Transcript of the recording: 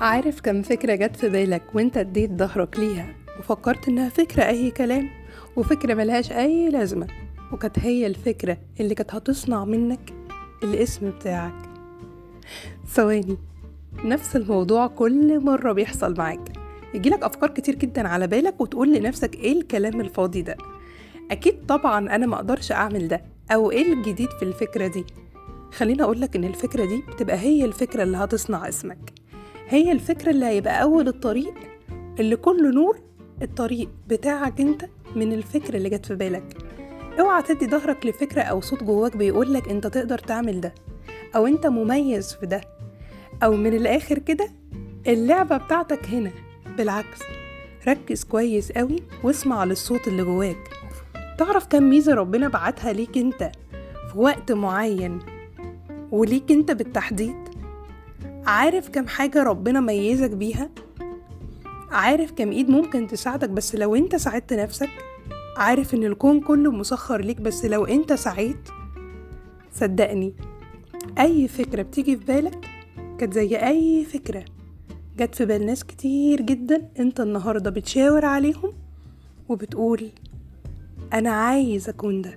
عارف كم فكرة جت في بالك وانت اديت ظهرك ليها وفكرت انها فكرة اي كلام وفكرة ملهاش اي لازمة وكانت هي الفكرة اللي كانت هتصنع منك الاسم بتاعك. ثواني نفس الموضوع كل مرة بيحصل معاك. يجيلك أفكار كتير جدا على بالك وتقول لنفسك إيه الكلام الفاضي ده. أكيد طبعا أنا مقدرش أعمل ده أو إيه الجديد في الفكرة دي. خليني أقولك إن الفكرة دي بتبقى هي الفكرة اللي هتصنع اسمك. هي الفكرة اللي هيبقى أول الطريق اللي كله نور الطريق بتاعك أنت من الفكرة اللي جت في بالك. اوعى تدي ظهرك لفكرة أو صوت جواك بيقولك أنت تقدر تعمل ده أو أنت مميز في ده أو من الآخر كده اللعبة بتاعتك هنا. بالعكس ركز كويس قوي واسمع للصوت اللي جواك. تعرف كم ميزة ربنا بعتها ليك أنت في وقت معين وليك أنت بالتحديد؟ عارف كم حاجة ربنا ميزك بيها؟ عارف كم ايد ممكن تساعدك بس لو انت ساعدت نفسك؟ عارف ان الكون كله مسخر ليك بس لو انت سعيت؟ صدقني اي فكرة بتيجي في بالك كانت زي اي فكرة جت في بال ناس كتير جدا انت النهاردة بتشاور عليهم وبتقول أنا عايز أكون ده.